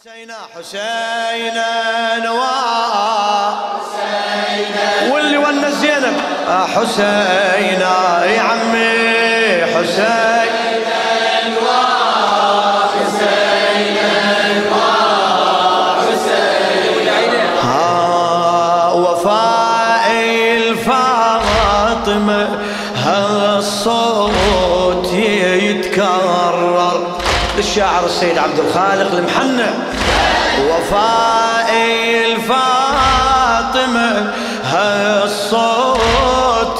حسينا حسينا نوار واللي ونس زينب. آه حسينا يا عمي حسين ها وفاء الفاطمة هالصوت يتكرر. الشاعر السيد عبد الخالق المحنى وفاء الفاطمة هالصوت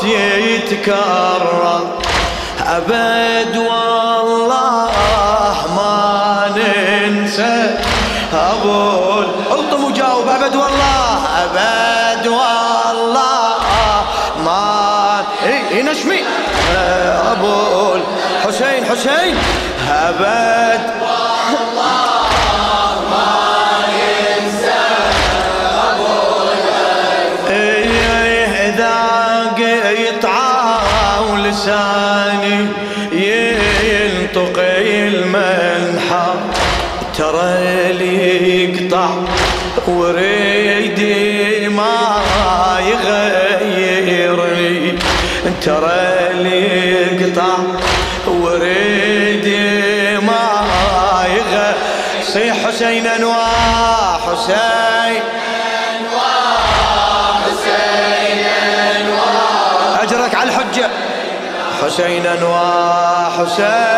يتكرر. أبد والله ما ننسى. أبو الطم وجاوب أبد والله أبد والله ما إيه نشمي. أبو الحسين حسين. أبد. ولساني ينطق المنحى ترى لي يقطع وريدي ما يغيرني. ترى صيح حسين انواع حسين أجرك على حسينا وحسينا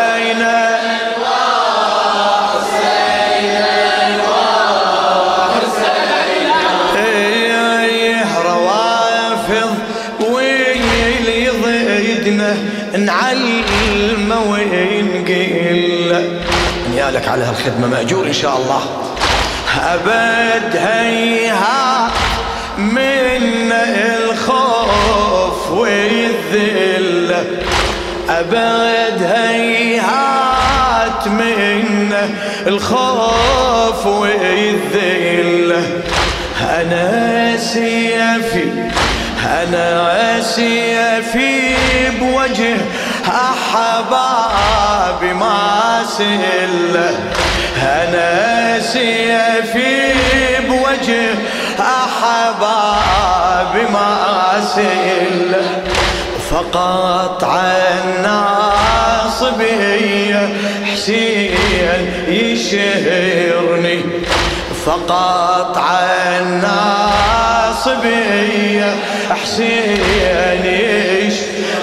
على هالخدمه مأجور إن شاء الله. أبد هيها من الخوف والذله أبد هيهات منه الخوف والذلة أنا سيفي أنا سيفي بوجه أحبابي ما سله أنا سيفي بوجه أحبابي ما سله فقط عالناصبية حسين يشهرني. فقط عالناصبية حسين يش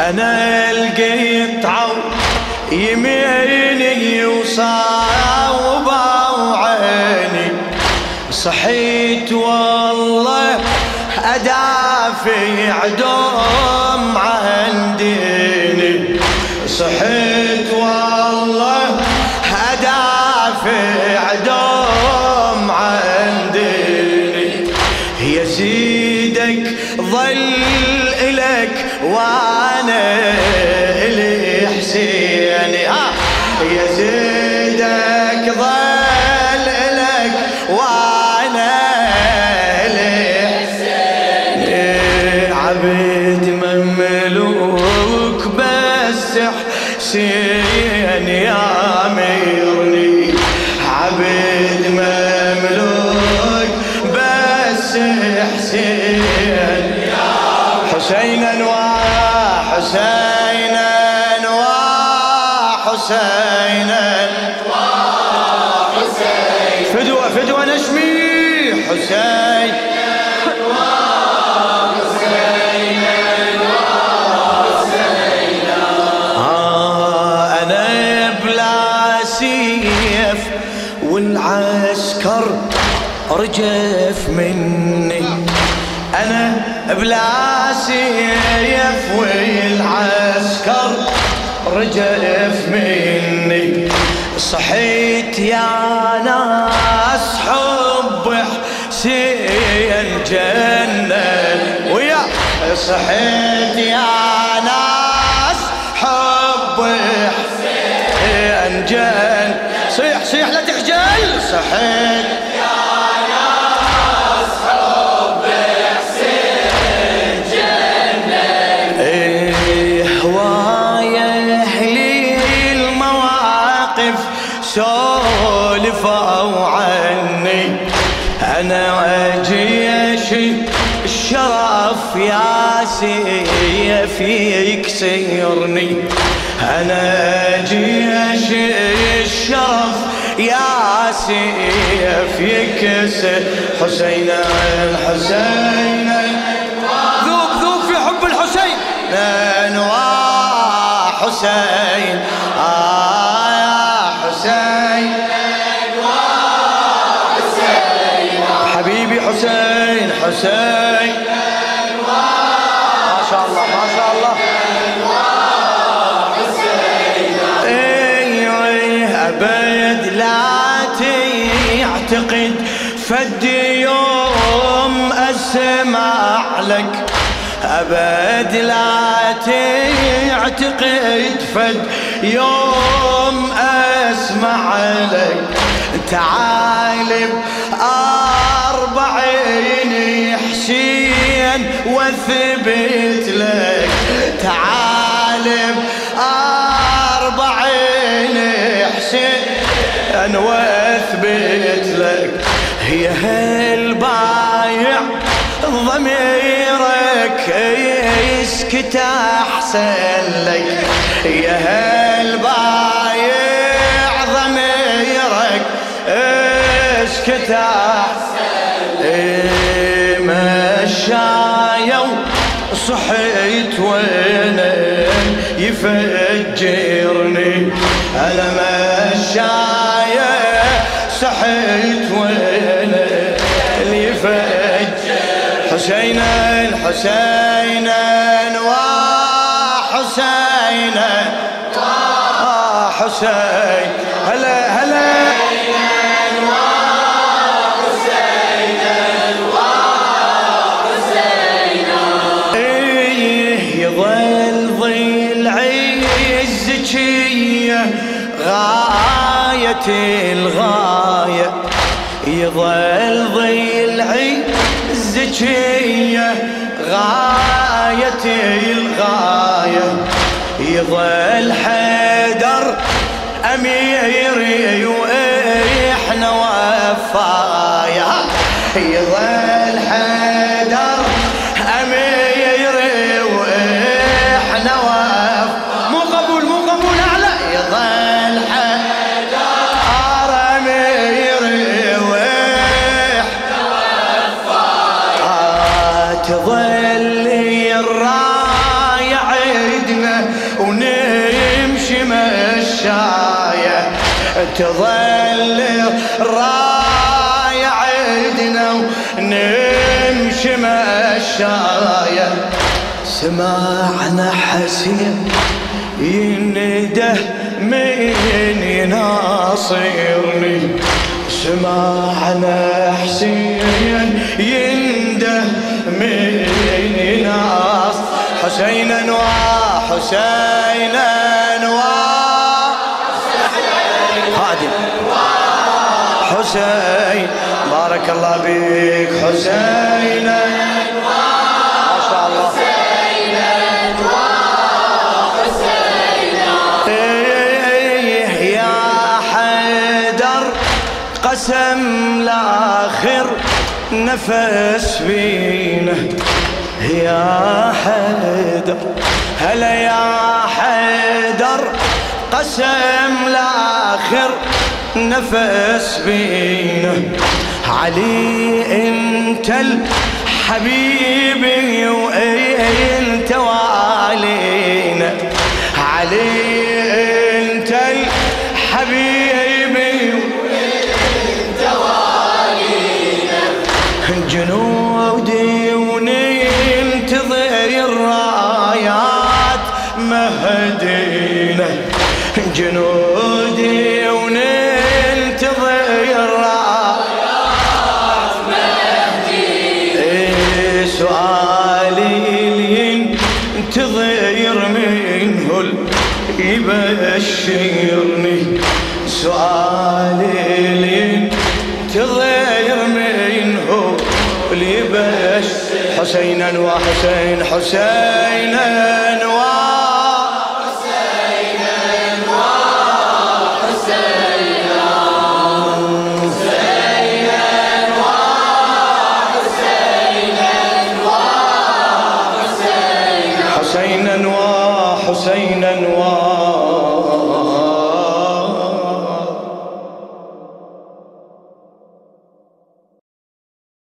أنا القطعة يميني وصاوبة وعيني. صحيت والله أدافع دوم عن ديني. صحيت والله أدافع دوم عن ديني. يزيدك ظل الك وأنا عبد مملوك بس حسين يا أميرني. عبد مملوك بس حسين حسينا وحسينا وحسينا فدوة فدوة نشمي حسين والعسكر رجف مني. أنا بلا سيف والعسكر رجف مني. صحيت يا ناس حب حسين جنة. ويا صحيت يا ناس حب حسين جن صيح صيح صحيت سولفوا عني أنا جيش الشرف يا سيف. يكسرني أنا جيش الشرف يا سيف يكسر حسين الحسين ذوق ذوق في حب الحسين. نوى حسين آه يا حسين. حبيبي حسين حسين. فد يوم أسمع لك. أبد لا تعتقد. فد يوم أسمع لك. تعال بأربعين حسين وأثبت لك. تعال بأربعين حسين وأثبت لك. هي هالبايع ضميرك يسكت أحسن لك. يا هالبايع ضميرك اسكت أحسن. إيه مشايا صحيت وين يفجرني. أنا مشايا صحيت وين يفجر حسينا حسينا وحسينا حسين هلا هلا إيه غاية الغاية. يظل ظل عزك غاية الغاية. يظل حيدر أميري وإحنا وفايا يظل تظل الراية عيدنا ونمشي مشاية سمعنا حسين ينده من يناصرني. سمعنا حسين ينده من يناصر حسينا وحسينا خادم حسين. بارك الله بك الله إيه يا حيدر قسم لآخر نفس فينا. يا حيدر هلا يا حيدر قسم لآخر نفس بينا علي انت الحبيب وانت والينا علي انت الحبيب وانت والينا جنودي وننتظر الرايات مهدينا. جنودي يرميه يبشرني سؤالي اللي تغير منه اللي يبشر حسينا وحسين حسينا وحسين. وحسينا